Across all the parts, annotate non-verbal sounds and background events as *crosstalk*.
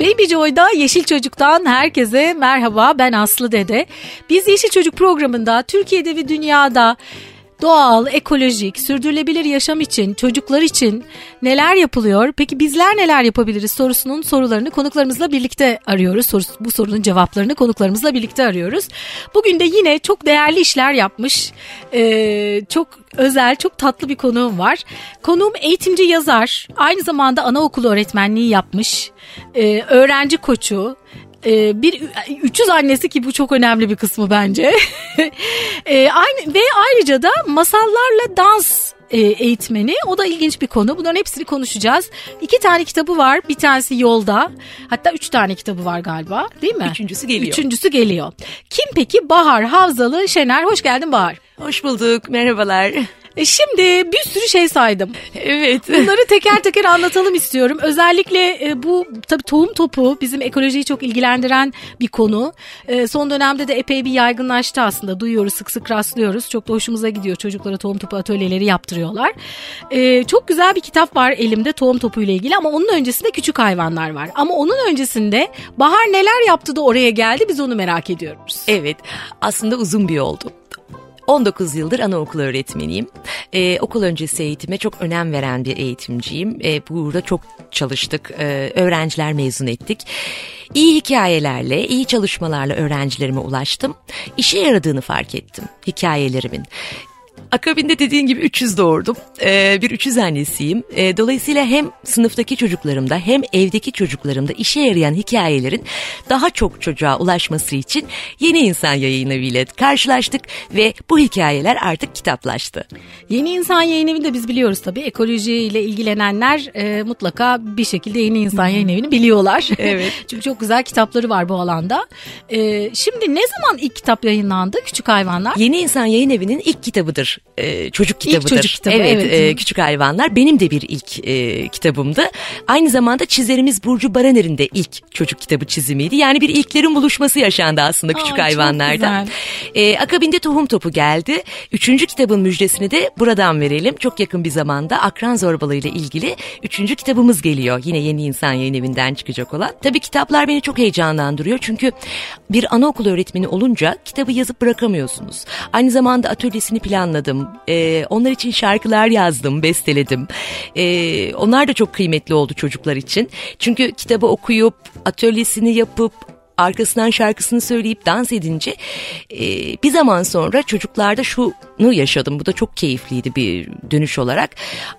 Baby Joy'da Yeşil Çocuk'tan herkese merhaba ben Aslı Dede. Biz Yeşil Çocuk programında Türkiye'de ve dünyada doğal, ekolojik, sürdürülebilir yaşam için, çocuklar için neler yapılıyor? Peki bizler neler yapabiliriz sorusunun sorularını konuklarımızla birlikte arıyoruz. Bu sorunun cevaplarını konuklarımızla birlikte arıyoruz. Bugün de yine çok değerli işler yapmış, e, çok özel, çok tatlı bir konuğum var. Konuğum eğitimci yazar, aynı zamanda anaokulu öğretmenliği yapmış, e, öğrenci koçu, e, bir 300 annesi ki bu çok önemli bir kısmı bence. *laughs* e, aynı ve ayrıca da masallarla dans e, eğitmeni. O da ilginç bir konu. Bunların hepsini konuşacağız. İki tane kitabı var. Bir tanesi yolda. Hatta üç tane kitabı var galiba. Değil mi? Üçüncüsü geliyor. Üçüncüsü geliyor. Kim peki? Bahar Havzalı Şener. Hoş geldin Bahar. Hoş bulduk. Merhabalar. E şimdi bir sürü şey saydım. Evet. Bunları *laughs* teker teker anlatalım istiyorum. Özellikle e, bu tabii tohum topu bizim ekolojiyi çok ilgilendiren bir konu. E, son dönemde de epey bir yaygınlaştı aslında. Duyuyoruz sık sık rastlıyoruz. Çok da hoşumuza gidiyor. Çocuklara tohum topu atölyeleri yaptırıyorlar. Çok güzel bir kitap var elimde tohum topu ile ilgili ama onun öncesinde küçük hayvanlar var. Ama onun öncesinde Bahar neler yaptı da oraya geldi biz onu merak ediyoruz. Evet aslında uzun bir yoldu. 19 yıldır anaokulu öğretmeniyim. Ee, okul öncesi eğitime çok önem veren bir eğitimciyim. Ee, burada çok çalıştık. Ee, öğrenciler mezun ettik. İyi hikayelerle, iyi çalışmalarla öğrencilerime ulaştım. İşe yaradığını fark ettim hikayelerimin. Akabinde dediğin gibi 300 doğurdum. Ee, bir 300 annesiyim. Ee, dolayısıyla hem sınıftaki çocuklarımda hem evdeki çocuklarımda işe yarayan hikayelerin daha çok çocuğa ulaşması için Yeni İnsan Yayın Evi ile karşılaştık ve bu hikayeler artık kitaplaştı. Yeni İnsan Yayın Evi de biz biliyoruz tabii. Ekolojiyle ilgilenenler e, mutlaka bir şekilde Yeni İnsan Yayın Evi'ni biliyorlar. *laughs* Evet. *laughs* Çünkü çok güzel kitapları var bu alanda. E, şimdi ne zaman ilk kitap yayınlandı? Küçük Hayvanlar. Yeni İnsan Yayın Evi'nin ilk kitabıdır. Ee, çocuk kitabıdır. çocuk kitabı, Evet, evet. e, Küçük Hayvanlar benim de bir ilk e, kitabımdı. Aynı zamanda çizerimiz Burcu Baraner'in de ilk çocuk kitabı çizimiydi. Yani bir ilklerin buluşması yaşandı aslında Küçük Aa, Hayvanlar'da. E, akabinde Tohum Topu geldi. Üçüncü kitabın müjdesini de buradan verelim. Çok yakın bir zamanda akran zorbalığı ile ilgili üçüncü kitabımız geliyor. Yine Yeni İnsan Yayın Evi'nden çıkacak olan. Tabii kitaplar beni çok heyecanlandırıyor. Çünkü bir anaokulu öğretmeni olunca kitabı yazıp bırakamıyorsunuz. Aynı zamanda atölyesini planladım. E, onlar için şarkılar yazdım, besteledim. E, onlar da çok kıymetli oldu çocuklar için. Çünkü kitabı okuyup, atölyesini yapıp, arkasından şarkısını söyleyip dans edince e, bir zaman sonra çocuklarda şunu yaşadım. Bu da çok keyifliydi bir dönüş olarak.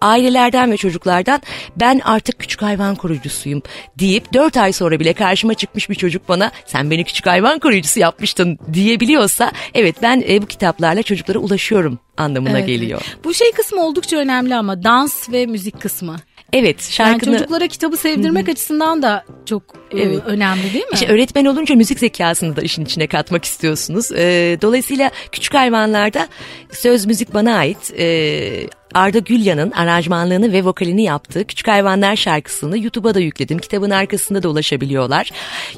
Ailelerden ve çocuklardan ben artık küçük hayvan koruyucusuyum deyip 4 ay sonra bile karşıma çıkmış bir çocuk bana sen beni küçük hayvan koruyucusu yapmıştın diyebiliyorsa evet ben e, bu kitaplarla çocuklara ulaşıyorum anlamına Evet. geliyor. Bu şey kısmı oldukça önemli ama dans ve müzik kısmı. Evet Yani şarkını... çocuklara kitabı sevdirmek açısından da çok e, Evet. önemli değil mi? İşte öğretmen olunca müzik zekasını da işin içine katmak istiyorsunuz. Ee, dolayısıyla küçük hayvanlarda söz müzik bana ait. Ee, Arda Gülyan'ın aranjmanlığını ve vokalini yaptığı Küçük Hayvanlar şarkısını YouTube'a da yükledim. Kitabın arkasında da ulaşabiliyorlar.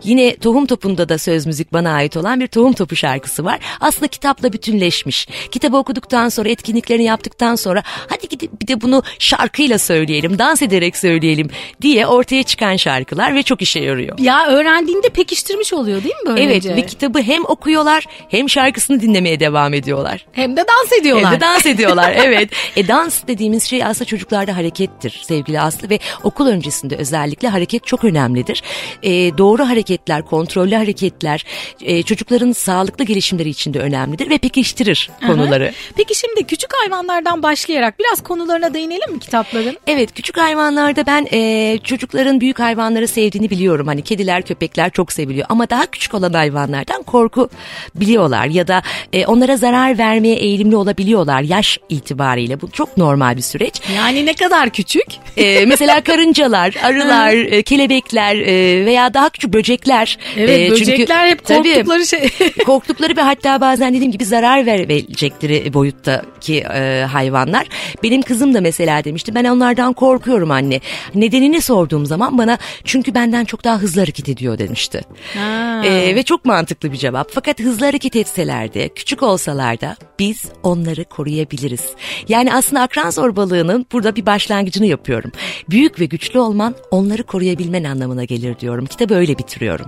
Yine Tohum Topu'nda da söz müzik bana ait olan bir Tohum Topu şarkısı var. Aslında kitapla bütünleşmiş. Kitabı okuduktan sonra, etkinliklerini yaptıktan sonra hadi gidip bir de bunu şarkıyla söyleyelim, dans ederek söyleyelim diye ortaya çıkan şarkılar ve çok işe yarıyor. Ya öğrendiğinde pekiştirmiş oluyor değil mi böylece? Evet ve kitabı hem okuyorlar hem şarkısını dinlemeye devam ediyorlar. Hem de dans ediyorlar. Hem de dans ediyorlar *laughs* evet. E dans dediğimiz şey aslında çocuklarda harekettir sevgili Aslı ve okul öncesinde özellikle hareket çok önemlidir. E, doğru hareketler, kontrollü hareketler e, çocukların sağlıklı gelişimleri için de önemlidir ve pekiştirir konuları. Peki şimdi küçük hayvanlardan başlayarak biraz konularına değinelim mi kitapların? Evet küçük hayvanlarda ben e, çocukların büyük hayvanları sevdiğini biliyorum. Hani kediler köpekler çok seviliyor ama daha küçük olan hayvanlardan korku biliyorlar ya da e, onlara zarar vermeye eğilimli olabiliyorlar yaş itibariyle. Bu çok normal bir süreç. Yani ne kadar küçük? E, mesela *laughs* karıncalar, arılar, e, kelebekler e, veya daha küçük böcekler. Evet E, çünkü- böcekler hep Tabii, korktukları şey. *laughs* korktukları ve hatta bazen dediğim gibi zarar verecekleri boyuttaki e, hayvanlar. Benim kızım da mesela demişti ben onlardan korkuyorum anne. Nedenini sorduğum zaman bana çünkü benden çok daha hızlı hareket ediyor demişti. Ha. E, ve çok mantıklı bir cevap. Fakat hızlı hareket etseler de küçük olsalar da biz onları koruyabiliriz. Yani aslında akran zorbalığının burada bir başlangıcını yapıyorum. Büyük ve güçlü olman onları koruyabilmen anlamına gelir diyorum. Kitabı öyle bitiriyorum.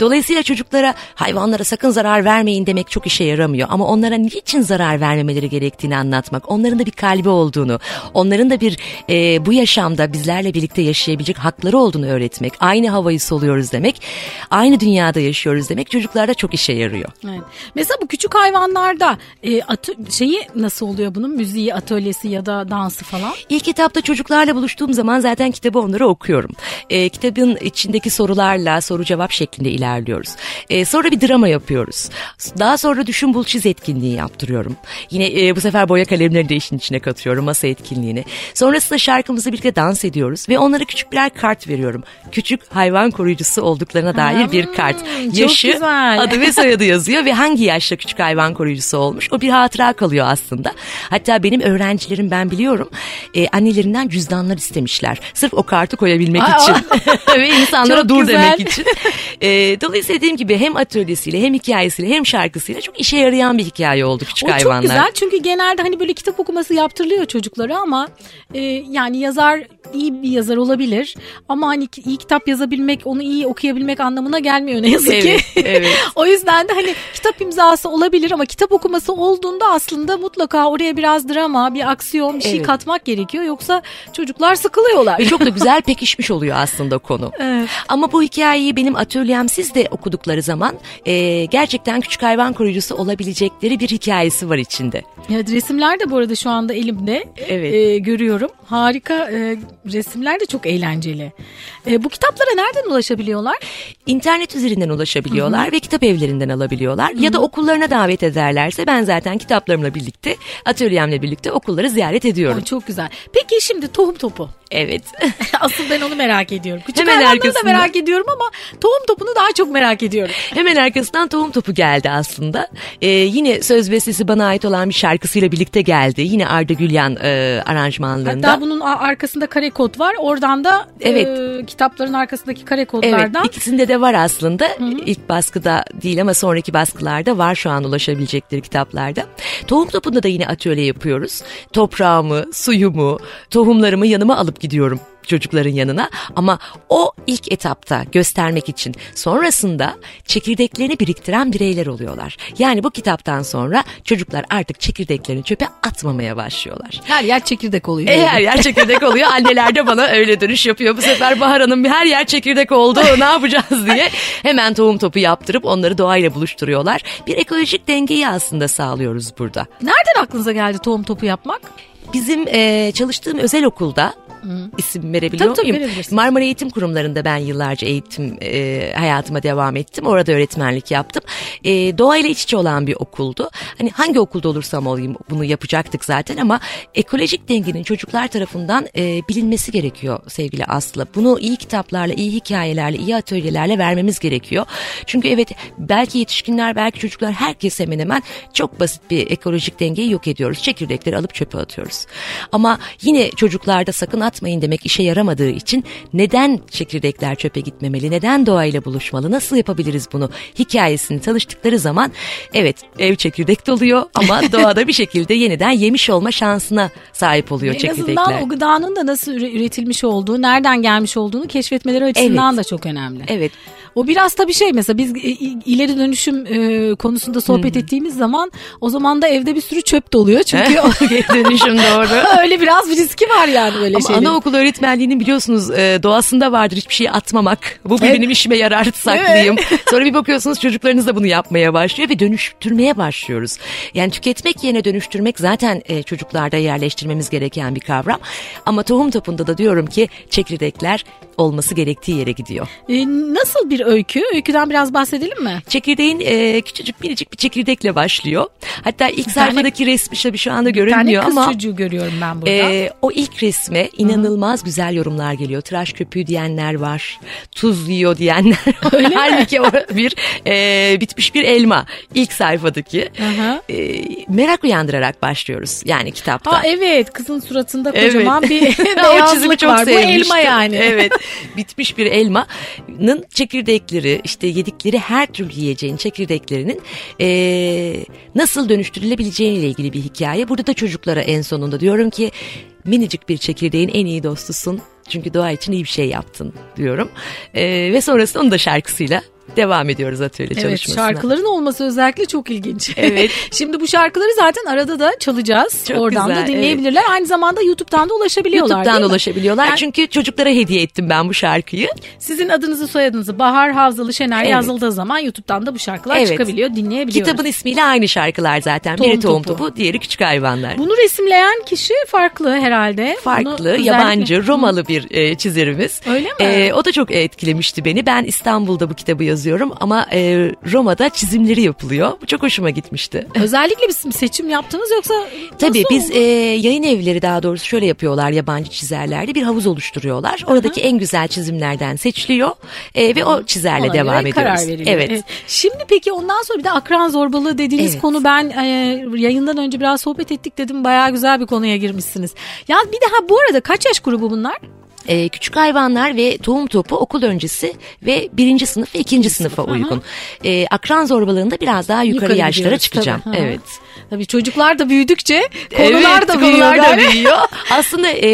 Dolayısıyla çocuklara hayvanlara sakın zarar vermeyin demek çok işe yaramıyor. Ama onlara niçin zarar vermemeleri gerektiğini anlatmak, onların da bir kalbi olduğunu, onların da bir e, bu yaşamda bizlerle birlikte yaşayabilecek hakları olduğunu öğretmek, aynı havayı soluyoruz demek, aynı dünyada yaşıyoruz demek çocuklarda çok işe yarıyor. Evet. Mesela bu küçük hayvanlarda e, atı, şeyi nasıl oluyor bunun müziği, atölyesi ya da dansı falan? İlk kitapta çocuklarla buluştuğum zaman zaten kitabı onlara okuyorum. E, kitabın içindeki sorularla soru cevap şeklinde ilerliyoruz. E, sonra bir drama yapıyoruz. Daha sonra düşün bul çiz etkinliği yaptırıyorum. Yine e, bu sefer boya kalemlerini de işin içine katıyorum masa etkinliğini. Sonrasında şarkımızı birlikte dans ediyoruz ve onlara küçük birer kart veriyorum. Küçük hayvan koruyucusu olduklarına dair bir kart. Yaşı, güzel. adı ve *laughs* soyadı yazıyor ve hangi yaşta küçük hayvan koruyucusu olmuş o bir hatıra kalıyor aslında. Hatta benim öğrencilerim ben biliyorum e, annelerinden cüzdanlar istemişler. Sırf o kartı koyabilmek Aa, için *laughs* ve insanlara dur güzel. demek için. *laughs* E, dolayısıyla dediğim gibi hem atölyesiyle hem hikayesiyle hem şarkısıyla çok işe yarayan bir hikaye oldu küçük O hayvanlar. çok güzel çünkü genelde hani böyle kitap okuması yaptırılıyor çocuklara ama e, yani yazar iyi bir yazar olabilir ama hani iyi kitap yazabilmek onu iyi okuyabilmek anlamına gelmiyor ne yazık ki. Evet, evet. *laughs* o yüzden de hani kitap imzası olabilir ama kitap okuması olduğunda aslında mutlaka oraya biraz drama bir aksiyon bir şey Evet. katmak gerekiyor yoksa çocuklar sıkılıyorlar. Ve çok da güzel pekişmiş oluyor aslında konu. *laughs* Evet. Ama bu hikayeyi benim atölyemsiz de okudukları zaman e, gerçekten küçük hayvan koruyucusu olabilecekleri bir hikayesi var içinde. Evet, resimler de bu arada şu anda elimde Evet. e, görüyorum. Harika e, resimler de çok eğlenceli. E, bu kitaplara nereden ulaşabiliyorlar? İnternet üzerinden ulaşabiliyorlar ve kitap evlerinden alabiliyorlar. Ya da okullarına davet ederlerse ben zaten kitaplarımla birlikte, atölyemle birlikte okulları ziyaret ediyorum. Ay, çok güzel. Peki şimdi tohum topu. Evet. *laughs* Asıl ben onu merak ediyorum. Küçük Hemen hayvanları da arkasında. merak ediyorum ama tohum topunu daha çok merak ediyorum. *laughs* Hemen arkasından tohum topu geldi aslında. Ee, yine söz bestesi bana ait olan bir şarkısıyla birlikte geldi. Yine Arda Gülyan e, aranjmanlığında. Hatta bunun arkasında kare kod var. Oradan da Evet. e, kitapların arkasındaki kare Evet kodlardan ikisinde de var aslında. İlk baskıda değil ama sonraki baskılarda var şu an ulaşabilecekleri kitaplarda. Tohum topunda da yine atölye yapıyoruz. Toprağımı, suyumu, tohumlarımı yanıma alıp gidiyorum çocukların yanına ama o ilk etapta göstermek için sonrasında çekirdeklerini biriktiren bireyler oluyorlar. Yani bu kitaptan sonra çocuklar artık çekirdeklerini çöpe atmamaya başlıyorlar. her yer çekirdek oluyor. E, her yer çekirdek oluyor. *laughs* Anneler de bana öyle dönüş yapıyor. Bu sefer Bahar Hanım her yer çekirdek oldu ne yapacağız diye. Hemen tohum topu yaptırıp onları doğayla buluşturuyorlar. Bir ekolojik dengeyi aslında sağlıyoruz burada. Nereden aklınıza geldi tohum topu yapmak? Bizim e, çalıştığım özel okulda isim verebiliyor Tabii, tabii, muyum? Marmara Eğitim Kurumları'nda ben yıllarca eğitim e, hayatıma devam ettim. Orada öğretmenlik yaptım. E, doğayla iç içe olan bir okuldu. Hani hangi okulda olursam olayım bunu yapacaktık zaten ama ekolojik dengenin çocuklar tarafından e, bilinmesi gerekiyor sevgili Aslı. Bunu iyi kitaplarla, iyi hikayelerle, iyi atölyelerle vermemiz gerekiyor. Çünkü evet belki yetişkinler, belki çocuklar herkes hemen hemen çok basit bir ekolojik dengeyi yok ediyoruz. Çekirdekleri alıp çöpe atıyoruz. Ama yine çocuklarda sakın atmayın demek işe yaramadığı için neden çekirdekler çöpe gitmemeli, neden doğayla buluşmalı, nasıl yapabiliriz bunu hikayesini tanıştıkları zaman evet ev çekirdek doluyor ama *laughs* doğada bir şekilde yeniden yemiş olma şansına sahip oluyor En çekirdekler. azından o gıdanın da nasıl üre- üretilmiş olduğu, nereden gelmiş olduğunu keşfetmeleri açısından da çok önemli. Evet. O biraz tabii şey mesela biz e, ileri dönüşüm e, konusunda sohbet ettiğimiz zaman o zaman da evde bir sürü çöp doluyor. Çünkü *laughs* o- Geri dönüşüm doğru. *laughs* öyle biraz bir riski var yani böyle Ama şeylerin. anaokul öğretmenliğinin biliyorsunuz e, doğasında vardır hiçbir şeyi atmamak. Bu Evet. benim işime yarar saklayayım. Sonra bir bakıyorsunuz çocuklarınız da bunu yapmaya başlıyor ve dönüştürmeye başlıyoruz. Yani tüketmek yerine dönüştürmek zaten e, çocuklarda yerleştirmemiz gereken bir kavram. Ama tohum topunda da diyorum ki çekirdekler olması gerektiği yere gidiyor. E, nasıl bir öykü? Öyküden biraz bahsedelim mi? Çekirdeğin e, küçücük minicik bir çekirdekle başlıyor. Hatta ilk tane- sayfadaki resmi tabii şu anda Bir tane görünmüyor ama çocuğu görüyorum ben burada. e, o ilk resme inanılmaz güzel yorumlar geliyor. Tıraş köpüğü diyenler var. Tuz yiyor diyenler. *laughs* Öyle? Halbuki o bir e, bitmiş bir elma ilk sayfadaki. E, merak uyandırarak başlıyoruz yani kitapta. Ha evet kızın suratında Evet. kocaman bir *laughs* o çizimi beyazlık çok var. Bu sevmiştim. elma yani. Evet. Bitmiş bir elmanın çekirdekleri işte yedikleri her türlü yiyeceğin çekirdeklerinin eee, nasıl dönüştürülebileceğiyle ilgili bir hikaye. Burada da çocuklara en sonunda diyorum ki minicik bir çekirdeğin en iyi dostusun. Çünkü doğa için iyi bir şey yaptın diyorum. Eee, ve sonrasında onu da şarkısıyla devam ediyoruz atölye Evet çalışmasına. şarkıların olması özellikle çok ilginç. Evet. *laughs* Şimdi bu şarkıları zaten arada da çalacağız. Çok Oradan güzel, da dinleyebilirler. Aynı zamanda YouTube'dan da ulaşabiliyorlar YouTube'dan da ulaşabiliyorlar. Yani- Çünkü çocuklara hediye ettim ben bu şarkıyı. Sizin adınızı soyadınızı Bahar Havzalı Şener Evet. yazıldığı zaman YouTube'dan da bu şarkılar Evet. çıkabiliyor, dinleyebiliyoruz. Kitabın ismiyle aynı şarkılar zaten. Tohum Biri tohum Topu. topu, diğeri küçük hayvanlar. Bunu resimleyen kişi farklı herhalde. Bunu Farklı, özellikle- yabancı, Romalı bir e, çizerimiz. Öyle mi? E, o da çok etkilemişti beni. Ben İstanbul'da bu kitabı yazıyorum ama e, Roma'da çizimleri yapılıyor. Bu çok hoşuma gitmişti. Özellikle bir seçim yaptınız yoksa Tabii biz oldu? e, yayın evleri daha doğrusu şöyle yapıyorlar yabancı çizerlerde bir havuz oluşturuyorlar. Oradaki en güzel çizimlerden seçiliyor e, ve o çizerle Ona devam ediyoruz. Karar veriliyor. Evet. Şimdi peki ondan sonra bir de akran zorbalığı dediğiniz Evet. konu ben e, yayından önce biraz sohbet ettik dedim bayağı güzel bir konuya girmişsiniz. Ya bir daha bu arada kaç yaş grubu bunlar? Ee, küçük hayvanlar ve tohum topu okul öncesi ve birinci sınıf ve ikinci sınıfa uygun. Ee, akran zorbalığında biraz daha yukarı, Yukarı yaşlara çıkacağım. tabii. Evet. Tabii çocuklar da büyüdükçe konular Evet, da büyüyor. konular da büyüyor. *laughs* Aslında e,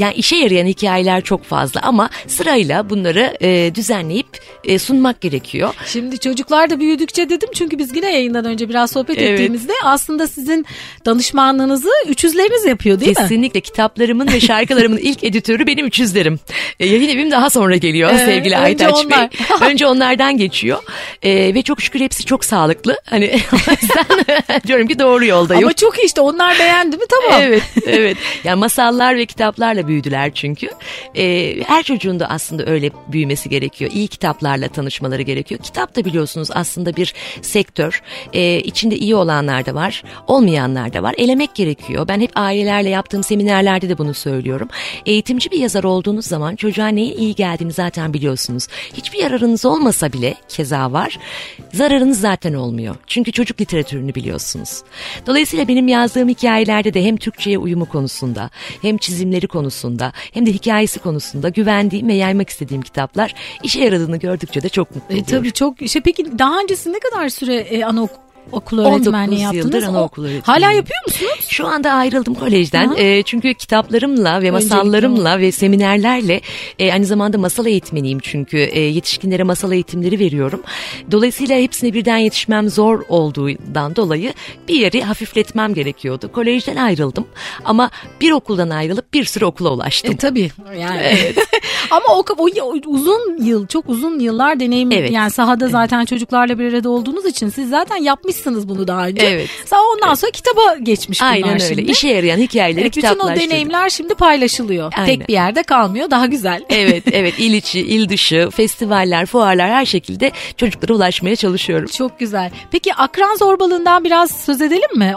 yani işe yarayan hikayeler çok fazla ama sırayla bunları e, düzenleyip e, sunmak gerekiyor. Şimdi çocuklar da büyüdükçe dedim çünkü biz yine yayından önce biraz sohbet Evet. ettiğimizde aslında sizin danışmanlığınızı üçüzleriniz yapıyor değil mi? Kesinlikle kitaplarımın ve şarkılarımın *laughs* ilk editörü benim üçüzlerim. E, yayın evim daha sonra geliyor Ee, sevgili önce Aytaç onlar. Bey. *laughs* önce onlardan geçiyor. E, ve çok şükür hepsi çok sağlıklı. Hani o yüzden *laughs* diyorum ki doğru yoldayım. Ama çok iyi işte onlar beğendi mi tamam. Evet, *laughs* evet. Yani masallar ve kitaplarla büyüdüler çünkü. Ee, her çocuğun da aslında öyle büyümesi gerekiyor. İyi kitaplarla tanışmaları gerekiyor. Kitap da biliyorsunuz aslında bir sektör. Ee, içinde iyi olanlar da var, olmayanlar da var. Elemek gerekiyor. Ben hep ailelerle yaptığım seminerlerde de bunu söylüyorum. Eğitimci bir yazar olduğunuz zaman çocuğa neyin iyi geldiğini zaten biliyorsunuz. Hiçbir yararınız olmasa bile keza var. Zararınız zaten olmuyor. Çünkü çocuk literatürünü biliyorsunuz. Dolayısıyla benim yazdığım hikayelerde de hem Türkçe'ye uyumu konusunda hem çizimleri konusunda hem de hikayesi konusunda güvendiğim ve yaymak istediğim kitaplar işe yaradığını gördükçe de çok mutlu E, oluyorum. tabii çok şey peki daha öncesi ne kadar süre e, anaokulu okul 19 öğretmenliği yaptınız? yıldır O- anaokul öğretmeniyim. Hala yapıyor musunuz? Şu anda ayrıldım kolejden Aha. E, çünkü kitaplarımla ve masallarımla ve seminerlerle e, aynı zamanda masal eğitmeniyim çünkü e, yetişkinlere masal eğitimleri veriyorum. Dolayısıyla hepsine birden yetişmem zor olduğundan dolayı bir yeri hafifletmem gerekiyordu. Kolejden ayrıldım ama bir okuldan ayrılıp bir sürü okula ulaştım. E tabii yani. *laughs* Ama o, o, uzun yıl çok uzun yıllar deneyim Evet. yani sahada zaten çocuklarla bir arada olduğunuz için siz zaten yapmışsınız bunu daha önce. Evet. Sonra ondan sonra kitaba geçmiş bunlar Aynen öyle. şimdi. İşe yarayan hikayeleri Evet, bütün o deneyimler şimdi paylaşılıyor. Aynen. Tek bir yerde kalmıyor daha güzel. *laughs* Evet, evet. il içi, il dışı, festivaller, fuarlar her şekilde çocuklara ulaşmaya çalışıyorum. Çok güzel. Peki akran zorbalığından biraz söz edelim mi?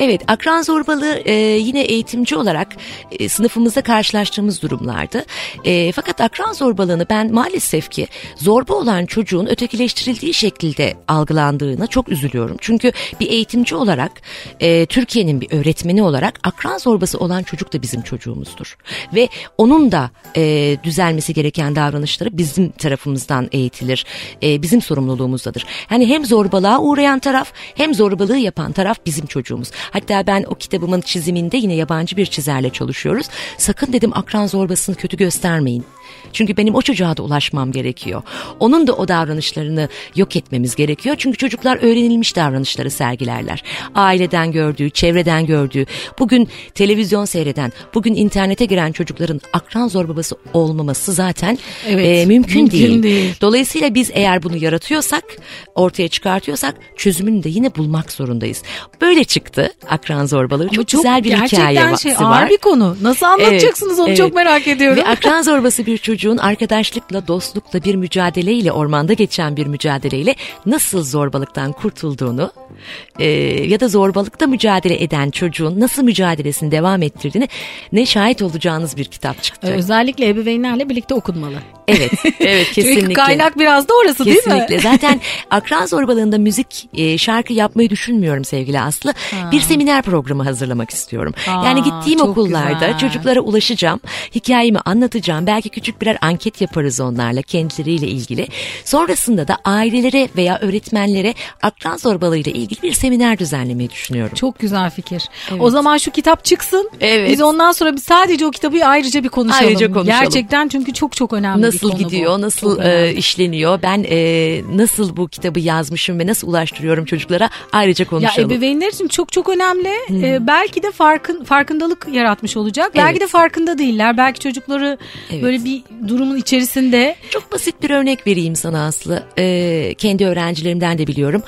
Evet, akran zorbalığı e, yine eğitimci olarak e, sınıfımızda karşılaştığımız durumlardı. E, fakat akran zorbalığını ben maalesef ki zorba olan çocuğun ötekileştirildiği şekilde algılandığına çok üzülüyorum. Çünkü bir eğitimci olarak, e, Türkiye'nin bir öğretmeni olarak akran zorbası olan çocuk da bizim çocuğumuzdur. Ve onun da e, düzelmesi gereken davranışları bizim tarafımızdan eğitilir. E, bizim sorumluluğumuzdadır. Yani hem zorbalığa uğrayan taraf hem zorbalığı yapan taraf bizim çocuğumuz. Hatta ben o kitabımın çiziminde yine yabancı bir çizerle çalışıyoruz. Sakın dedim akran zorbasını kötü göstermeyin. Çünkü benim o çocuğa da ulaşmam gerekiyor. Onun da o davranışlarını yok etmemiz gerekiyor. Çünkü çocuklar öğrenilmiş davranışları sergilerler. Aileden gördüğü, çevreden gördüğü, bugün televizyon seyreden, bugün internete giren çocukların akran zorbası olmaması zaten Evet, e, mümkün, mümkün değil. değil. Dolayısıyla biz eğer bunu yaratıyorsak, ortaya çıkartıyorsak çözümünü de yine bulmak zorundayız. Böyle çıktı akran zorbalığı. Ama Çok, güzel bir gerçekten hikaye şey var. ağır bir konu. Nasıl anlatacaksınız onu Evet, çok evet. merak ediyorum. Ve akran zorbası bir çocuğun arkadaşlıkla, dostlukla bir mücadeleyle, ormanda geçen bir mücadeleyle nasıl zorbalıktan kurtulduğunu e, ya da zorbalıkta mücadele eden çocuğun nasıl mücadelesini devam ettirdiğini ne şahit olacağınız bir kitap çıktı. Ee, Özellikle ebeveynlerle birlikte okunmalı. Evet, evet *laughs* kesinlikle. Çünkü kaynak biraz da orası Kesinlikle. değil mi? Zaten akran zorbalığında müzik, e, şarkı yapmayı düşünmüyorum sevgili Aslı. Bir seminer programı hazırlamak istiyorum. Aa, yani gittiğim okullarda güzel. çocuklara ulaşacağım, hikayemi anlatacağım. Belki küçük birer anket yaparız onlarla kendileriyle ilgili. Sonrasında da ailelere veya öğretmenlere akran zorbalığıyla ilgili bir seminer düzenlemeyi düşünüyorum. Çok güzel fikir. O zaman şu kitap çıksın. Evet. Biz ondan sonra bir sadece o kitabı ayrıca bir konuşalım. Ayrıca konuşalım. Gerçekten çünkü çok çok önemli bir Nasıl konu gidiyor, bu. nasıl Çok e, önemli. işleniyor, ben e, nasıl bu kitabı yazmışım ve nasıl ulaştırıyorum çocuklara ayrıca Ya konuşalım. ebeveynler için çok çok önemli. Ee, belki de farkın farkındalık yaratmış olacak. Belki Evet. de farkında değiller. Belki çocukları Evet. böyle bir durumun içerisinde Çok basit bir örnek vereyim sana Aslı. Ee, kendi öğrencilerimden de biliyorum.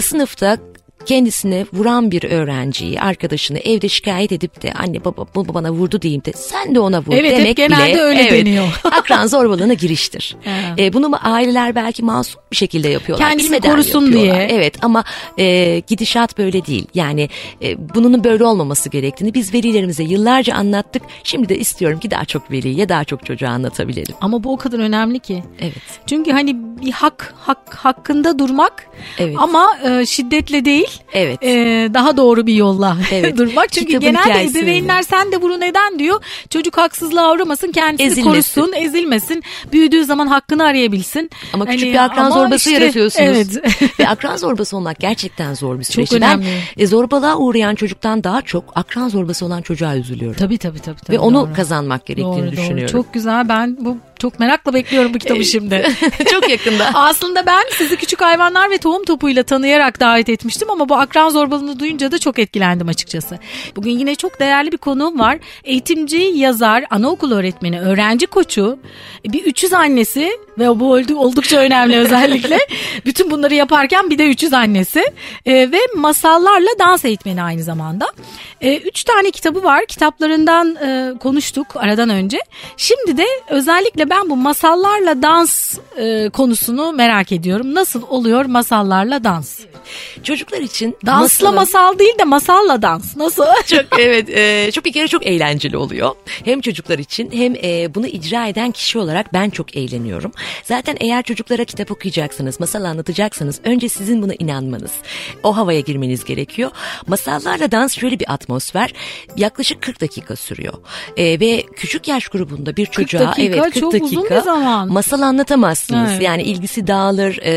Sınıfta kendisine vuran bir öğrenciyi, arkadaşını evde şikayet edip de anne baba bu bana vurdu diyeyim de sen de ona vur Evet, hep demek genelde bile öyle deniyor. *laughs* akran zorbalığına giriştir. Ee, bunu mu aileler belki masum bir şekilde yapıyorlar. Bilmeden korusun yapıyorlar. diye. Evet ama e, gidişat böyle değil. Yani e, bunun böyle olmaması gerektiğini biz velilerimize yıllarca anlattık. Şimdi de istiyorum ki daha çok veliye daha çok çocuğa anlatabilelim. ama bu o kadar önemli ki. Evet. Çünkü hani bir hak hak hakkında durmak Evet. ama e, şiddetle değil. Evet. e, daha doğru bir yolla *laughs* Evet. durmak. Çünkü Kitabın genelde ebeveynler sen de bunu neden diyor. Çocuk haksızlığa uğramasın, kendisini Ezilmesin. korusun, ezilmesin. Büyüdüğü zaman hakkını arayabilsin. Ama küçük Hani, bir akran zorbası işte, yaratıyorsunuz. Evet. *laughs* Ve akran *laughs* zorbası olmak gerçekten zor bir süreç. önemli. Ben e, zorbalığa uğrayan çocuktan daha çok akran zorbası olan çocuğa üzülüyorum. tabii tabii tabii. tabii Ve onu doğru. kazanmak gerektiğini Doğru, doğru. düşünüyorum. Çok güzel. Ben bu çok merakla bekliyorum bu kitabı şimdi. *laughs* çok yakında. *laughs* Aslında ben sizi küçük hayvanlar ve tohum topuyla tanıyarak davet etmiştim ama bu akran zorbalığını duyunca da çok etkilendim açıkçası. Bugün yine çok değerli bir konuğum var. Eğitimci, yazar, anaokul öğretmeni, öğrenci koçu, bir 300 annesi ve bu oldu- oldukça önemli özellikle. *laughs* Bütün bunları yaparken bir de 300 annesi Ee, ve masallarla dans eğitmeni aynı zamanda. Ee, üç tane kitabı var. Kitaplarından e, konuştuk aradan önce. Şimdi de özellikle ben bu masallarla dans e, konusunu merak ediyorum. Nasıl oluyor masallarla dans? Çocuklar için Dansla masalın- masal değil de masalla dans. Nasıl? *laughs* çok evet e, çok bir kere çok eğlenceli oluyor. Hem çocuklar için hem e, bunu icra eden kişi olarak ben çok eğleniyorum. Zaten eğer çocuklara kitap okuyacaksınız, masal anlatacaksınız önce sizin buna inanmanız, o havaya girmeniz gerekiyor. Masallarla dans şöyle bir atmosfer yaklaşık 40 dakika sürüyor. E, ve küçük yaş grubunda bir çocuğa dakika, evet 40 çok dakika uzun bir zaman. masal anlatamazsınız. Evet. Yani ilgisi dağılır. e,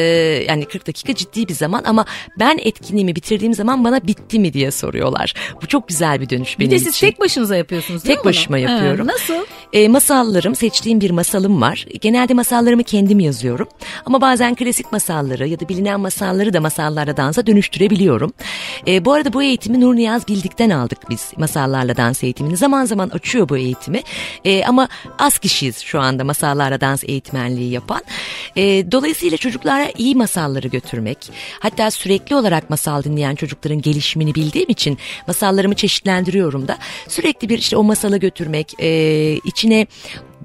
yani 40 dakika ciddi bir zaman ama ben etkinliğimi bitirdiğim zaman bana bitti mi diye soruyorlar. Bu çok güzel bir dönüş Bir benim de siz için. tek başınıza yapıyorsunuz değil Tek mi başıma bunu? yapıyorum. Evet, nasıl? E, masallarım, seçtiğim bir masalım var. Genelde masallarımı kendim yazıyorum. Ama bazen klasik masalları ya da bilinen masalları da masallarla dansa dönüştürebiliyorum. E, bu arada bu eğitimi Nur Niyaz Bildik'ten aldık biz masallarla dans eğitimini. Zaman zaman açıyor bu eğitimi. E, ama az kişiyiz şu anda masallarla dans eğitmenliği yapan. E, dolayısıyla çocuklara iyi masalları götürmek, hatta sürekli olarak masal dinleyen çocukların gelişimini bildiğim için masallarımı çeşitlendiriyorum da sürekli bir işte o masalı götürmek, e, içine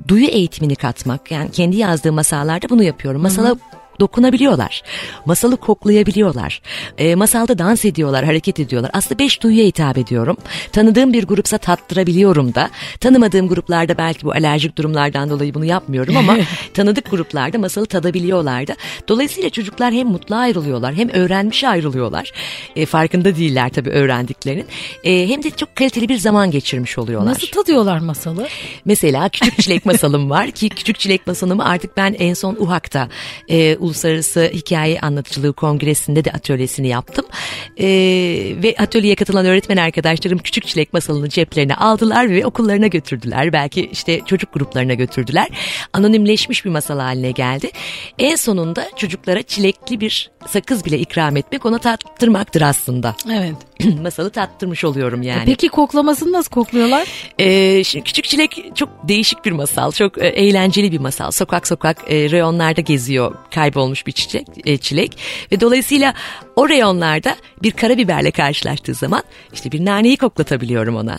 duyu eğitimini katmak yani kendi yazdığım masallarda bunu yapıyorum. Masala dokunabiliyorlar. Masalı koklayabiliyorlar. E, masalda dans ediyorlar, hareket ediyorlar. Aslında beş duyuya hitap ediyorum. Tanıdığım bir grupsa tattırabiliyorum da. Tanımadığım gruplarda belki bu alerjik durumlardan dolayı bunu yapmıyorum ama *laughs* tanıdık gruplarda masalı tadabiliyorlar da. Dolayısıyla çocuklar hem mutlu ayrılıyorlar hem öğrenmiş ayrılıyorlar. E, farkında değiller tabii öğrendiklerinin. E, hem de çok kaliteli bir zaman geçirmiş oluyorlar. Nasıl tadıyorlar masalı? Mesela Küçük Çilek Masalım var ki Küçük Çilek Masalımı artık ben en son UHAK'ta e, Uluslararası Hikaye Anlatıcılığı Kongresi'nde de atölyesini yaptım. E, ve atölyeye katılan öğretmen arkadaşlarım Küçük Çilek Masalını ceplerine aldılar ve okullarına götürdüler. Belki işte çocuk gruplarına götürdüler. Anonimleşmiş bir masal haline geldi. En sonunda çocuklara çilekli bir sakız bile ikram etmek ona tattırmaktır aslında. Evet. *clears throat* Masalı tattırmış oluyorum yani. Peki koklamasını nasıl kokluyorlar? Ee, şimdi Küçük Çilek çok değişik bir masal, çok e, eğlenceli bir masal. Sokak sokak e, reyonlarda geziyor kaybolmuş bir çiçek, e, çilek ve dolayısıyla o reyonlarda bir karabiberle karşılaştığı zaman işte bir naneyi koklatabiliyorum ona.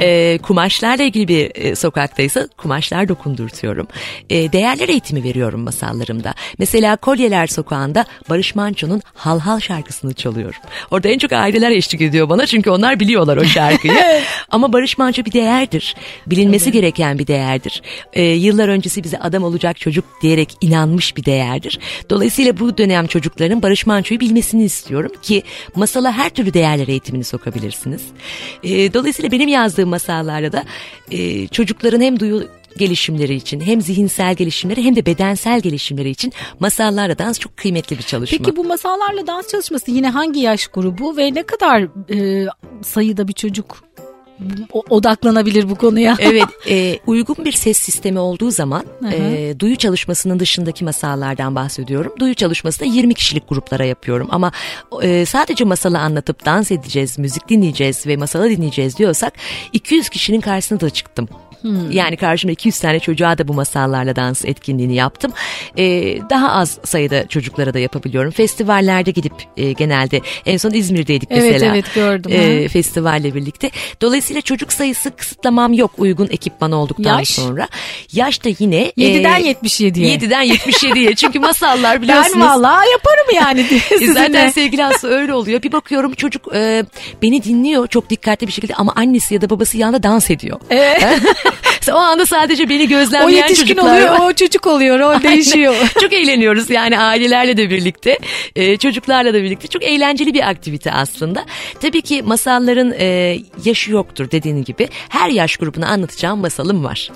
E, kumaşlarla ilgili bir e, sokaktaysa kumaşlar dokundurtuyorum. E, değerler eğitimi veriyorum masallarımda. Mesela Kolyeler Sokağı'nda Barış Manço'nun Hal Hal şarkısını çalıyorum. Orada en çok aileler eşlik ediyor bana çünkü onlar biliyorlar o şarkıyı. *laughs* Ama Barış Manço bir değerdir. Bilinmesi Tabii. gereken bir değerdir. E, yıllar öncesi bize adam olacak çocuk diyerek inanmış bir değerdir. Dolayısıyla bu dönem çocukların Barış Manço'yu bilmesini istiyorum ki masala her türlü değerler eğitimini sokabilirsiniz. E, dolayısıyla benim yazdığım masallarda da e, çocukların hem duyu gelişimleri için hem zihinsel gelişimleri hem de bedensel gelişimleri için masallarla dans çok kıymetli bir çalışma. Peki bu masallarla dans çalışması yine hangi yaş grubu ve ne kadar e, sayıda bir çocuk odaklanabilir bu konuya. *laughs* evet e, uygun bir ses sistemi olduğu zaman e, duyu çalışmasının dışındaki masallardan bahsediyorum. Duyu çalışması da 20 kişilik gruplara yapıyorum ama e, sadece masalı anlatıp dans edeceğiz, müzik dinleyeceğiz ve masalı dinleyeceğiz diyorsak 200 kişinin karşısına da çıktım. Hmm. Yani karşımda 200 tane çocuğa da bu masallarla dans etkinliğini yaptım. Ee, daha az sayıda çocuklara da yapabiliyorum. Festivallerde gidip e, genelde en son İzmir'deydik evet, mesela. Evet evet gördüm. E, festivalle birlikte. Dolayısıyla çocuk sayısı kısıtlamam yok uygun ekipman olduktan Yaş? sonra. Yaş da yine 7'den e, 77'ye. 7'den 77'ye. Çünkü masallar biliyorsunuz. Ben valla yaparım yani. *laughs* *laughs* E, zaten sevgili Aslı öyle oluyor. Bir bakıyorum çocuk e, beni dinliyor çok dikkatli bir şekilde ama annesi ya da babası yanında dans ediyor. Evet. *laughs* o anda sadece beni gözlemleyen o yetişkin çocuklar oluyor, o çocuk oluyor, o *laughs* değişiyor. *laughs* çok eğleniyoruz yani ailelerle de birlikte, e, çocuklarla da birlikte. Çok eğlenceli bir aktivite aslında. Tabii ki masalların e, yaşı yoktur dediğin gibi. Her yaş grubuna anlatacağım masalım var.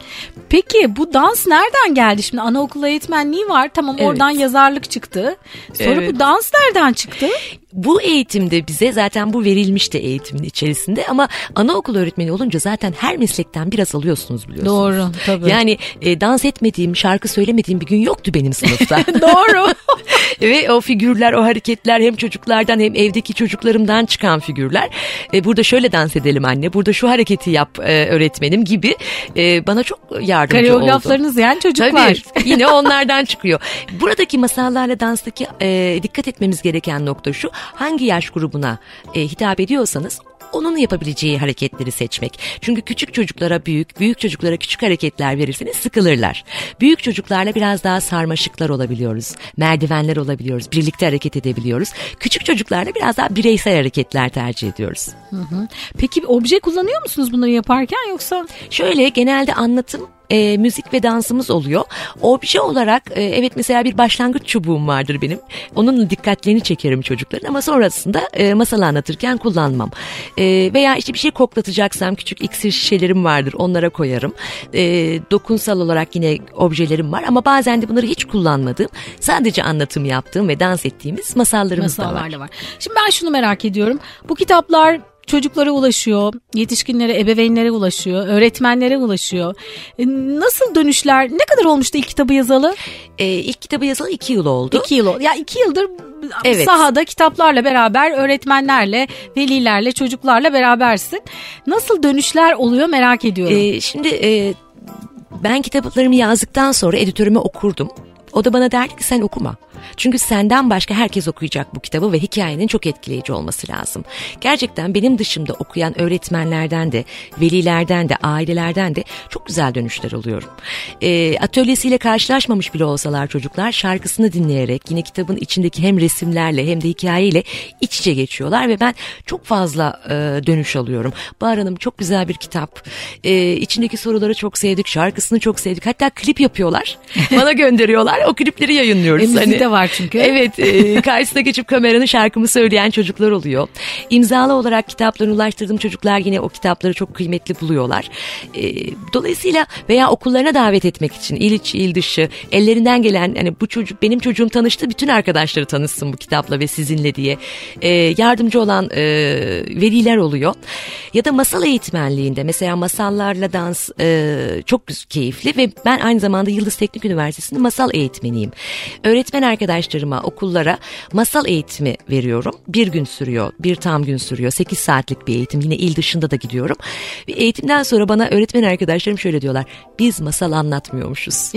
Peki bu dans nereden geldi? Şimdi anaokulu eğitmenliği var. Tamam evet. oradan yazarlık çıktı. Sonra evet. bu dans nereden çıktı? bu eğitimde bize zaten bu verilmişti eğitimin içerisinde ama anaokul öğretmeni olunca zaten her meslekten biraz alıyorsunuz biliyorsunuz. Doğru tabii. Yani e, dans etmediğim, şarkı söylemediğim bir gün yoktu benim sınıfta. *laughs* Doğru. *laughs* Ve o figürler, o hareketler hem çocuklardan hem evdeki çocuklarımdan çıkan figürler. E, burada şöyle dans edelim anne, burada şu hareketi yap e, öğretmenim gibi e, bana çok yardımcı oldu. Koreograflarınız yani çocuklar. Tabii yine *laughs* onlardan çıkıyor. Buradaki masallarla danstaki e, dikkat etmemiz gereken nokta şu hangi yaş grubuna e, hitap ediyorsanız onun yapabileceği hareketleri seçmek. Çünkü küçük çocuklara büyük, büyük çocuklara küçük hareketler verirseniz sıkılırlar. Büyük çocuklarla biraz daha sarmaşıklar olabiliyoruz. Merdivenler olabiliyoruz. Birlikte hareket edebiliyoruz. Küçük çocuklarla biraz daha bireysel hareketler tercih ediyoruz. Hı hı. Peki obje kullanıyor musunuz bunları yaparken yoksa? Şöyle genelde anlatım e, müzik ve dansımız oluyor. Obje olarak e, evet mesela bir başlangıç çubuğum vardır benim. Onun dikkatlerini çekerim çocukların ama sonrasında e, masal anlatırken kullanmam. E, veya işte bir şey koklatacaksam küçük iksir şişelerim vardır onlara koyarım. E, dokunsal olarak yine objelerim var ama bazen de bunları hiç kullanmadığım sadece anlatım yaptığım ve dans ettiğimiz masallarımız da var. var. Şimdi ben şunu merak ediyorum. Bu kitaplar çocuklara ulaşıyor, yetişkinlere, ebeveynlere ulaşıyor, öğretmenlere ulaşıyor. E, nasıl dönüşler? Ne kadar olmuştu ilk kitabı yazalı? Ee, ilk kitabı yazalı iki yıl oldu. İki yıl oldu. Ya iki yıldır evet. sahada kitaplarla beraber, öğretmenlerle, velilerle, çocuklarla berabersin. Nasıl dönüşler oluyor merak ediyorum. Ee, şimdi e, ben kitaplarımı yazdıktan sonra editörüme okurdum. O da bana derdi ki sen okuma. Çünkü senden başka herkes okuyacak bu kitabı ve hikayenin çok etkileyici olması lazım. Gerçekten benim dışımda okuyan öğretmenlerden de, velilerden de, ailelerden de çok güzel dönüşler alıyorum. E, atölyesiyle karşılaşmamış bile olsalar çocuklar şarkısını dinleyerek yine kitabın içindeki hem resimlerle hem de hikayeyle iç içe geçiyorlar ve ben çok fazla e, dönüş alıyorum. Bahar Hanım çok güzel bir kitap. E, içindeki soruları çok sevdik, şarkısını çok sevdik. Hatta klip yapıyorlar. *laughs* Bana gönderiyorlar. O klipleri yayınlıyoruz. E, hani, var çünkü. Evet e, *laughs* karşısına geçip kameranın şarkımı söyleyen çocuklar oluyor. İmzalı olarak kitaplarını ulaştırdığım çocuklar yine o kitapları çok kıymetli buluyorlar. E, dolayısıyla veya okullarına davet etmek için il içi il dışı ellerinden gelen hani bu çocuk benim çocuğum tanıştı bütün arkadaşları tanışsın bu kitapla ve sizinle diye e, yardımcı olan e, veliler oluyor. Ya da masal eğitmenliğinde mesela masallarla dans e, çok keyifli ve ben aynı zamanda Yıldız Teknik Üniversitesi'nde masal eğitmeniyim. Öğretmen arkadaşlarıma, okullara masal eğitimi veriyorum. Bir gün sürüyor, bir tam gün sürüyor. 8 saatlik bir eğitim. Yine il dışında da gidiyorum. Ve eğitimden sonra bana öğretmen arkadaşlarım şöyle diyorlar. Biz masal anlatmıyormuşuz.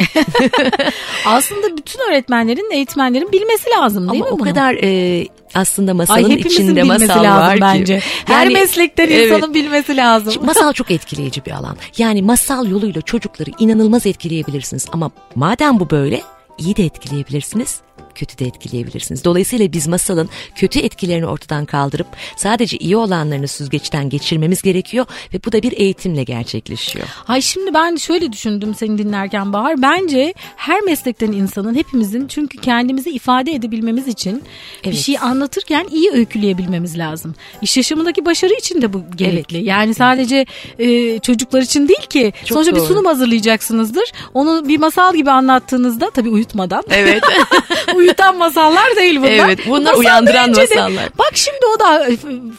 *laughs* Aslında bütün öğretmenlerin, eğitmenlerin bilmesi lazım değil Ama mi o bunu? kadar e, aslında Ay masalın hepimizin içinde masal lazım var ki. bence. Her Yani, meslekten evet. insanın bilmesi lazım. Şimdi masal çok etkileyici bir alan. Yani masal yoluyla çocukları inanılmaz etkileyebilirsiniz. Ama madem bu böyle iyi de etkileyebilirsiniz kötü de etkileyebilirsiniz. Dolayısıyla biz masalın kötü etkilerini ortadan kaldırıp sadece iyi olanlarını süzgeçten geçirmemiz gerekiyor ve bu da bir eğitimle gerçekleşiyor. Ay şimdi ben şöyle düşündüm seni dinlerken Bahar. Bence her meslekten insanın hepimizin çünkü kendimizi ifade edebilmemiz için bir Evet. şey anlatırken iyi öyküleyebilmemiz lazım. İş yaşamındaki başarı için de bu gerekli. Evet. Yani sadece e, çocuklar için değil ki. Çok Sonuçta bir doğru. sunum hazırlayacaksınızdır. Onu bir masal gibi anlattığınızda tabii uyutmadan. Evet. *laughs* Uyutan masallar değil bunlar. Evet, bunlar uyandıran de- masallar. bak şimdi o da e,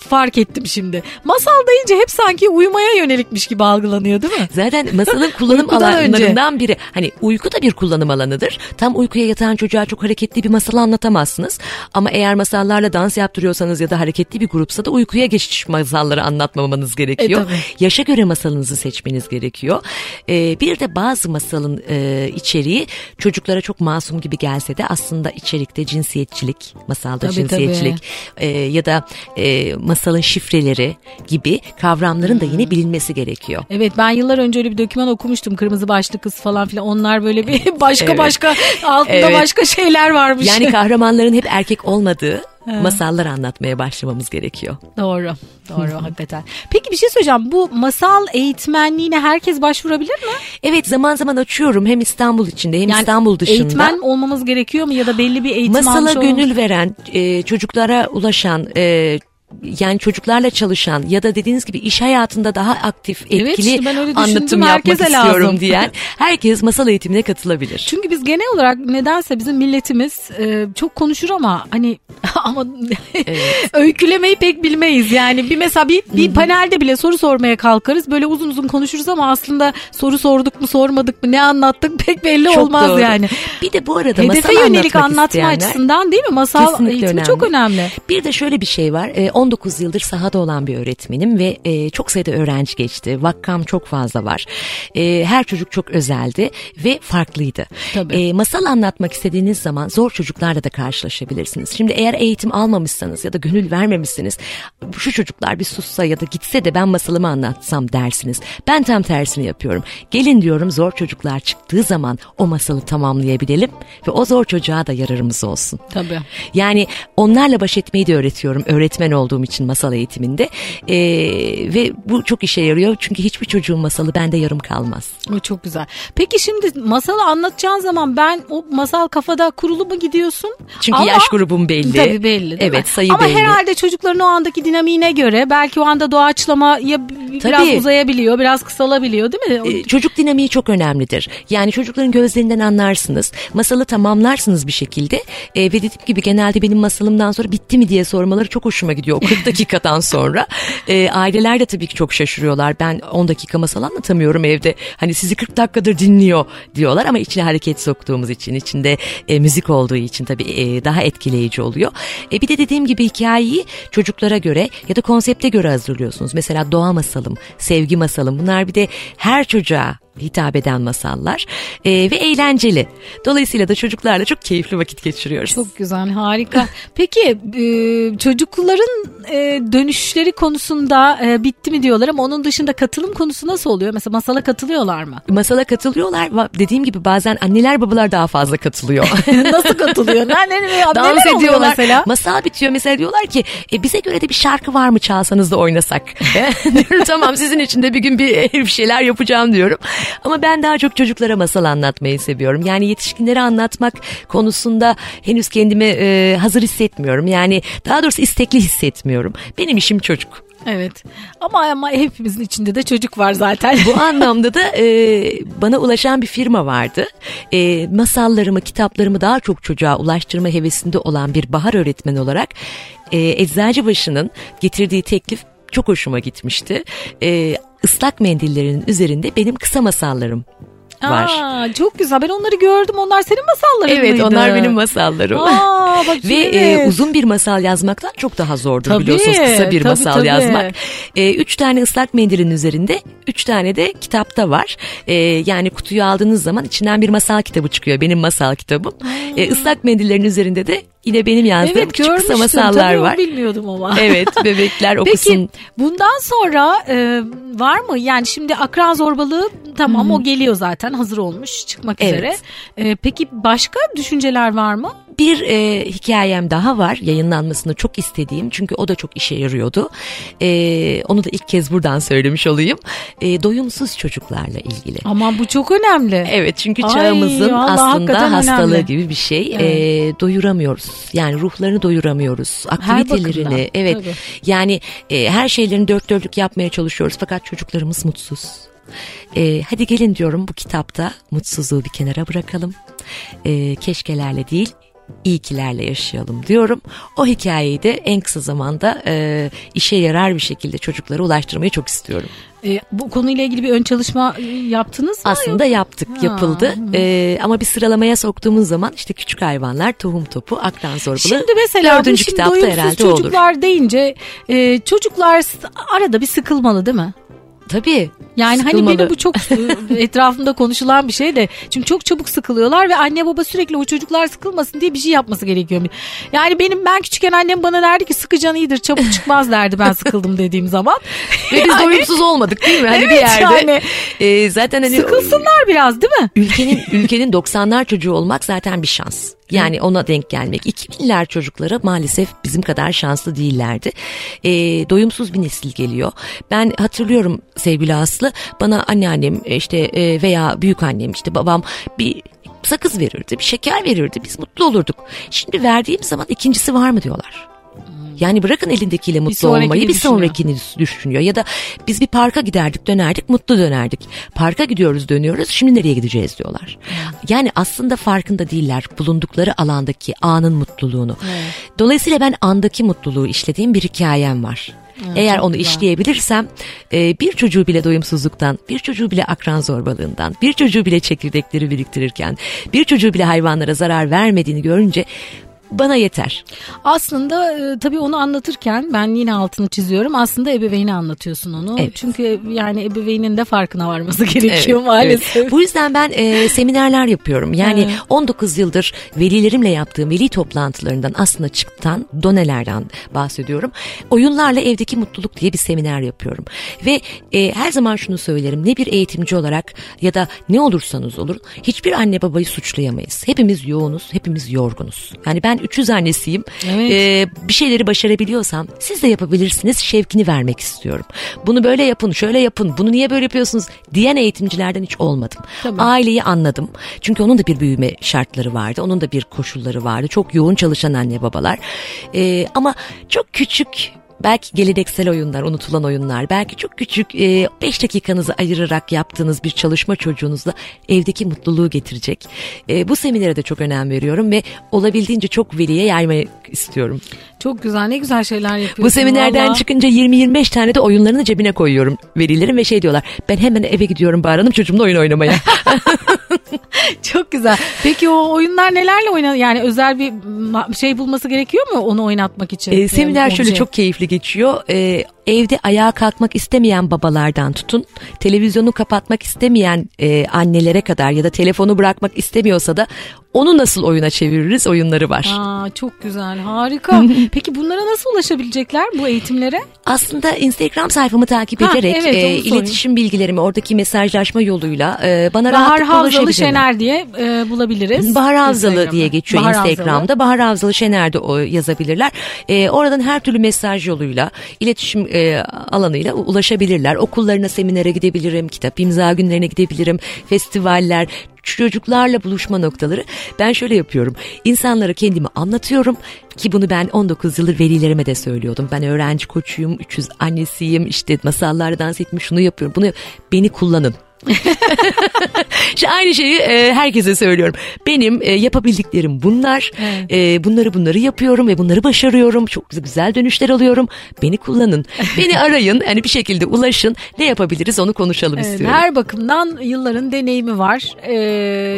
fark ettim şimdi. Masal deyince hep sanki uyumaya yönelikmiş gibi algılanıyor değil mi? Zaten masalın *laughs* kullanım alanlarından biri. Hani uyku da bir kullanım alanıdır. Tam uykuya yatan çocuğa çok hareketli bir masal anlatamazsınız. Ama eğer masallarla dans yaptırıyorsanız ya da hareketli bir grupsa da uykuya geçiş masalları anlatmamanız gerekiyor. E, tabii. Yaşa göre masalınızı seçmeniz gerekiyor. Ee, bir de bazı masalın e, içeriği çocuklara çok masum gibi gelse de aslında içerikte cinsiyetçilik, masalda Tabii, cinsiyetçilik e, ya da e, masalın şifreleri gibi kavramların da Hmm. yine bilinmesi gerekiyor. Evet ben yıllar önce öyle bir doküman okumuştum. Kırmızı başlı kız falan filan. Onlar böyle bir *laughs* başka Evet. başka altında Evet. başka şeyler varmış. Yani *laughs* kahramanların hep erkek olmadığı masallar anlatmaya başlamamız gerekiyor. Doğru. Doğru *laughs* hakikaten. Peki bir şey söyleyeceğim. Bu masal eğitmenliğine herkes başvurabilir mi? Evet zaman zaman açıyorum hem İstanbul içinde hem Yani İstanbul dışında. Eğitmen olmamız gerekiyor mu ya da belli bir eğitim Masala gönül veren, e, çocuklara ulaşan, e, yani çocuklarla çalışan ya da dediğiniz gibi iş hayatında daha aktif, Evet, etkili işte ben öyle anlatım yapmak istiyorum lazım. *laughs* diyen herkes masal eğitimine katılabilir. Çünkü biz genel olarak nedense bizim milletimiz e, çok konuşur ama hani *laughs* ama *laughs* öykülemeyi pek bilmeyiz. Yani bir mesela bir, bir panelde bile soru sormaya kalkarız. Böyle uzun uzun konuşuruz ama aslında soru sorduk mu sormadık mı ne anlattık pek belli Çok olmaz doğru. yani. Bir de bu arada Hedefe masal yönelik anlatma isteyenler, açısından değil mi? Masal eğitimi önemli. çok önemli. Bir de şöyle bir şey var. e, 19 yıldır sahada olan bir öğretmenim ve e, çok sayıda öğrenci geçti. Vakkam çok fazla var. E, Her çocuk çok özeldi ve farklıydı. Tabii. E, Masal anlatmak istediğiniz zaman zor çocuklarla da karşılaşabilirsiniz. Şimdi eğer eğitim almamışsanız ya da gönül vermemişsiniz şu çocuklar bir sussa ya da gitse de ben masalımı anlatsam dersiniz. Ben tam tersini yapıyorum. Gelin diyorum zor çocuklar çıktığı zaman o masalı tamamlayabilelim ve o zor çocuğa da yararımız olsun. Tabii. Yani onlarla baş etmeyi de öğretiyorum öğretmen olduğum için masal eğitiminde Ee, ve bu çok işe yarıyor çünkü hiçbir çocuğun masalı bende yarım kalmaz. O çok güzel. Peki şimdi masalı anlatacağın zaman ben o masal kafada kurulu mu gidiyorsun? Çünkü Ama- yaş grubum belli. Tabii belli Evet mi? sayı Ama belli. herhalde çocukların o andaki dinamiğine göre belki o anda doğaçlama ya biraz Tabii. uzayabiliyor, biraz kısalabiliyor değil mi? Ee, Çocuk dinamiği çok önemlidir. Yani çocukların gözlerinden anlarsınız. Masalı tamamlarsınız bir şekilde. Ee, ve dediğim gibi genelde benim masalımdan sonra bitti mi diye sormaları çok hoşuma gidiyor. O 40 dakikadan sonra. Ee, aileler de tabii ki çok şaşırıyorlar. Ben 10 dakika masal anlatamıyorum evde. Hani sizi 40 dakikadır dinliyor diyorlar ama içine hareket soktuğumuz için, içinde e, müzik olduğu için tabii e, daha etkileyici oluyor. E, bir de dediğim gibi hikayeyi çocuklara göre ya da konsepte göre hazırlıyorsunuz. Mesela doğa masalım, sevgi masalım. Bunlar bir de her çocuğa hitap eden masallar E, ve eğlenceli. Dolayısıyla da çocuklarla çok keyifli vakit geçiriyoruz. Çok güzel, harika. Peki e, çocukların e, dönüşleri konusunda e, bitti mi diyorlar ama onun dışında katılım konusu nasıl oluyor? Mesela masala katılıyorlar mı? Masala katılıyorlar. Dediğim gibi bazen anneler babalar daha fazla katılıyor. *laughs* nasıl katılıyor? *laughs* Neler, neler, Dans neler ediyorlar. mesela? Masal bitiyor mesela diyorlar ki e, bize göre de bir şarkı var mı çalsanız da oynasak. diyorum *laughs* tamam sizin için de bir gün bir, bir şeyler yapacağım diyorum. Ama ben daha çok çocuklara masal anlatmayı seviyorum. Yani yetişkinlere anlatmak konusunda henüz kendimi e, hazır hissetmiyorum. Yani daha doğrusu istekli hissetmiyorum. Benim işim çocuk. Evet. Ama ama hepimizin içinde de çocuk var zaten. Bu *laughs* anlamda da e, bana ulaşan bir firma vardı. E, masallarımı, kitaplarımı daha çok çocuğa ulaştırma hevesinde olan bir bahar öğretmen olarak e, Eczacıbaşı'nın getirdiği teklif çok hoşuma gitmişti. E, ıslak mendillerin üzerinde benim kısa masallarım var. Aa, çok güzel. Ben onları gördüm. Onlar senin masalların Evet mıydı? onlar benim masallarım. Aa, bak, *laughs* Ve e, uzun bir masal yazmaktan çok daha zordur Tabii, biliyorsunuz kısa bir tabii, masal tabii. yazmak. E, üç tane ıslak mendilin üzerinde üç tane de kitapta var. E, yani kutuyu aldığınız zaman içinden bir masal kitabı çıkıyor. Benim masal kitabım. E, ıslak mendillerin üzerinde de yine benim yazdığım Evet küçük kısa masallar var. bilmiyordum ama. *laughs* Evet bebekler *laughs* okusun. Peki bundan sonra e, var mı? Yani şimdi akran zorbalığı tamam o geliyor zaten hazır olmuş çıkmak Evet. üzere. E, peki başka düşünceler var mı? Bir e, hikayem daha var yayınlanmasını çok istediğim çünkü o da çok işe yarıyordu. E, onu da ilk kez buradan söylemiş olayım. E, doyumsuz çocuklarla ilgili. Ama bu çok önemli. Evet çünkü Ay, çağımızın vallahi aslında hastalığı önemli. gibi bir şey. Evet. E, doyuramıyoruz. Yani ruhlarını doyuramıyoruz. Aktivitelerini. Evet. tabii. Yani e, her şeylerini dört dörtlük yapmaya çalışıyoruz fakat çocuklarımız mutsuz. E, hadi gelin diyorum bu kitapta mutsuzluğu bir kenara bırakalım. E, keşkelerle değil iyikilerle yaşayalım diyorum. O hikayeyi de en kısa zamanda e, işe yarar bir şekilde çocuklara ulaştırmayı çok istiyorum. E, bu konuyla ilgili bir ön çalışma e, yaptınız mı? Aslında yaptık, Ha. yapıldı. Ee, ama bir sıralamaya soktuğumuz zaman işte küçük hayvanlar, tohum topu, akran zorbalığı. Şimdi mesela bu dördüncü şimdi kitapta herhalde olur. çocuklar deyince e, çocuklar arada bir sıkılmalı değil mi? Tabii. Yani hani sıkılmalı. benim bu çok *laughs* etrafımda konuşulan bir şey de çünkü çok çabuk sıkılıyorlar ve anne baba sürekli o çocuklar sıkılmasın diye bir şey yapması gerekiyor. Yani benim ben küçükken annem bana derdi ki sıkıcan iyidir çabuk *laughs* çıkmaz derdi ben sıkıldım dediğim zaman. Ve biz doyumsuz olmadık değil mi? Hani bir Evet, yerde. yani. e, zaten hani Sıkılsınlar biraz değil mi? ülkenin ülkenin 90'lar çocuğu olmak zaten bir şans. Yani ona denk gelmek. 2000'ler çocuklara maalesef bizim kadar şanslı değillerdi. E, doyumsuz bir nesil geliyor. Ben hatırlıyorum sevgili Aslı bana anneannem işte e, veya büyük annem işte babam bir sakız verirdi, bir şeker verirdi. Biz mutlu olurduk. Şimdi verdiğim zaman ikincisi var mı diyorlar. Yani bırakın elindekiyle mutlu sonrakini olmayı bir düşünüyor. sonrakini düşünüyor. Ya da biz bir parka giderdik dönerdik mutlu dönerdik. Parka gidiyoruz dönüyoruz şimdi nereye gideceğiz diyorlar. Yani aslında farkında değiller bulundukları alandaki anın mutluluğunu. Dolayısıyla ben andaki mutluluğu işlediğim bir hikayem var. Eğer çok onu güzel. işleyebilirsem e, bir çocuğu bile doyumsuzluktan, bir çocuğu bile akran zorbalığından, bir çocuğu bile çekirdekleri biriktirirken, bir çocuğu bile hayvanlara zarar vermediğini görünce bana yeter. Aslında e, tabii onu anlatırken ben yine altını çiziyorum. Aslında ebeveyni anlatıyorsun onu. Evet. Çünkü yani ebeveynin de farkına varması *laughs* gerekiyor Evet, maalesef. evet. Bu yüzden ben e, seminerler yapıyorum. Yani Evet. 19 yıldır velilerimle yaptığım veli toplantılarından aslında çıktan donelerden bahsediyorum. Oyunlarla evdeki mutluluk diye bir seminer yapıyorum. Ve e, her zaman şunu söylerim. Ne bir eğitimci olarak ya da ne olursanız olun hiçbir anne babayı suçlayamayız. Hepimiz yoğunuz, hepimiz yorgunuz. Yani ben 300 annesiyim. Evet. E, bir şeyleri başarabiliyorsam siz de yapabilirsiniz şevkini vermek istiyorum. Bunu böyle yapın, şöyle yapın, bunu niye böyle yapıyorsunuz diyen eğitimcilerden hiç olmadım. Tabii. Aileyi anladım. Çünkü onun da bir büyüme şartları vardı. Onun da bir koşulları vardı. Çok yoğun çalışan anne babalar. Ee, ama çok küçük Belki geleneksel oyunlar, unutulan oyunlar, belki çok küçük 5 dakikanızı ayırarak yaptığınız bir çalışma çocuğunuzla evdeki mutluluğu getirecek. E, bu seminere de çok önem veriyorum ve olabildiğince çok veliye yaymayı istiyorum. Çok güzel ne güzel şeyler yapıyorsun. Bu seminerden vallahi. çıkınca 20-25 tane de oyunlarını cebine koyuyorum velilerim ve şey diyorlar ben hemen eve gidiyorum Bahar Hanım çocuğumla oyun oynamaya. *laughs* Çok güzel. Peki o oyunlar nelerle oynan? Yani özel bir şey bulması gerekiyor mu onu oynatmak için? E, seminer Yani şöyle çok keyifli geçiyor. E, evde ayağa kalkmak istemeyen babalardan tutun, televizyonu kapatmak istemeyen e, annelere kadar ya da telefonu bırakmak istemiyorsa da onu nasıl oyuna çeviririz oyunları var. Aa, çok güzel harika. *laughs* Peki bunlara nasıl ulaşabilecekler bu eğitimlere? Aslında Instagram sayfamı takip Ha, ederek evet, e, iletişim bilgilerimi oradaki mesajlaşma yoluyla e, bana Bahar rahatlıkla Havzalı. Şener diye e, bulabiliriz. Bahar Havzalı diye geçiyor Bahar Instagram'da. Havzalı. Bahar Havzalı Şener'de o yazabilirler. Ee, oradan her türlü mesaj yoluyla, iletişim e, alanıyla ulaşabilirler. Okullarına, seminere gidebilirim, kitap imza günlerine gidebilirim, festivaller, çocuklarla buluşma noktaları. Ben şöyle yapıyorum. İnsanlara kendimi anlatıyorum ki bunu ben 19 yıldır velilerime de söylüyordum. Ben öğrenci koçuyum, 300 annesiyim, işte masallarda dans etmiş şunu yapıyorum. Bunu beni kullanın. *laughs* işte aynı şeyi e, herkese söylüyorum. Benim e, yapabildiklerim bunlar. Evet. E, bunları bunları yapıyorum ve bunları başarıyorum. Çok güzel dönüşler alıyorum. Beni kullanın. Beni *laughs* arayın. Hani bir şekilde ulaşın. Ne yapabiliriz onu konuşalım Evet, istiyorum. her bakımdan yılların deneyimi var, ee,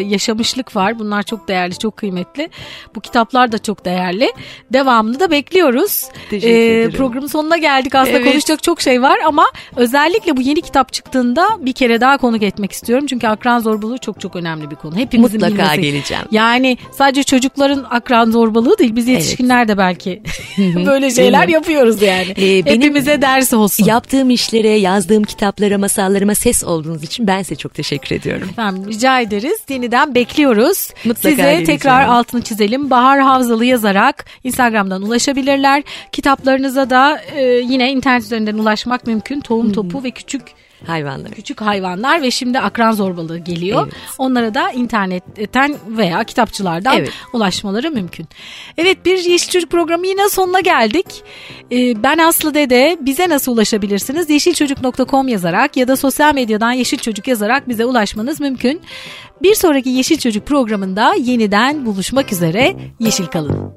yaşamışlık var. Bunlar çok değerli, çok kıymetli. Bu kitaplar da çok değerli. Devamını da bekliyoruz. Teşekkür ederim. Programın sonuna geldik. Aslında Evet. konuşacak çok şey var ama özellikle bu yeni kitap çıktığında bir kere daha konuk etmek istiyorum. Çünkü akran zorbalığı çok çok önemli bir konu. Hepimizin Mutlaka bilmesi. geleceğim. Yani sadece çocukların akran zorbalığı değil, biz yetişkinler de belki *laughs* böyle şeyler yapıyoruz yani. Ee, benim- Hepimize ders olsun. Yaptığım işlere, yazdığım kitaplara, masallarıma ses olduğunuz için ben size çok teşekkür ediyorum. Efendim rica ederiz. Yeniden bekliyoruz. Mutlaka Size geleceğim. tekrar altını çizelim. Bahar Havzalı yazarak Instagram'dan ulaşabilirler. Kitaplarınıza da e, yine internet üzerinden ulaşmak mümkün. Tohum topu ve küçük Hayvanlar. küçük hayvanlar ve şimdi akran zorbalığı geliyor. Evet. Onlara da internetten veya kitapçılardan Evet. ulaşmaları mümkün. Evet bir Yeşil Çocuk programı yine sonuna geldik. Ee, ben Aslı Dede. Bize nasıl ulaşabilirsiniz? Yeşilçocuk.com yazarak ya da sosyal medyadan Yeşil Çocuk yazarak bize ulaşmanız mümkün. Bir sonraki Yeşil Çocuk programında yeniden buluşmak üzere. Yeşil kalın.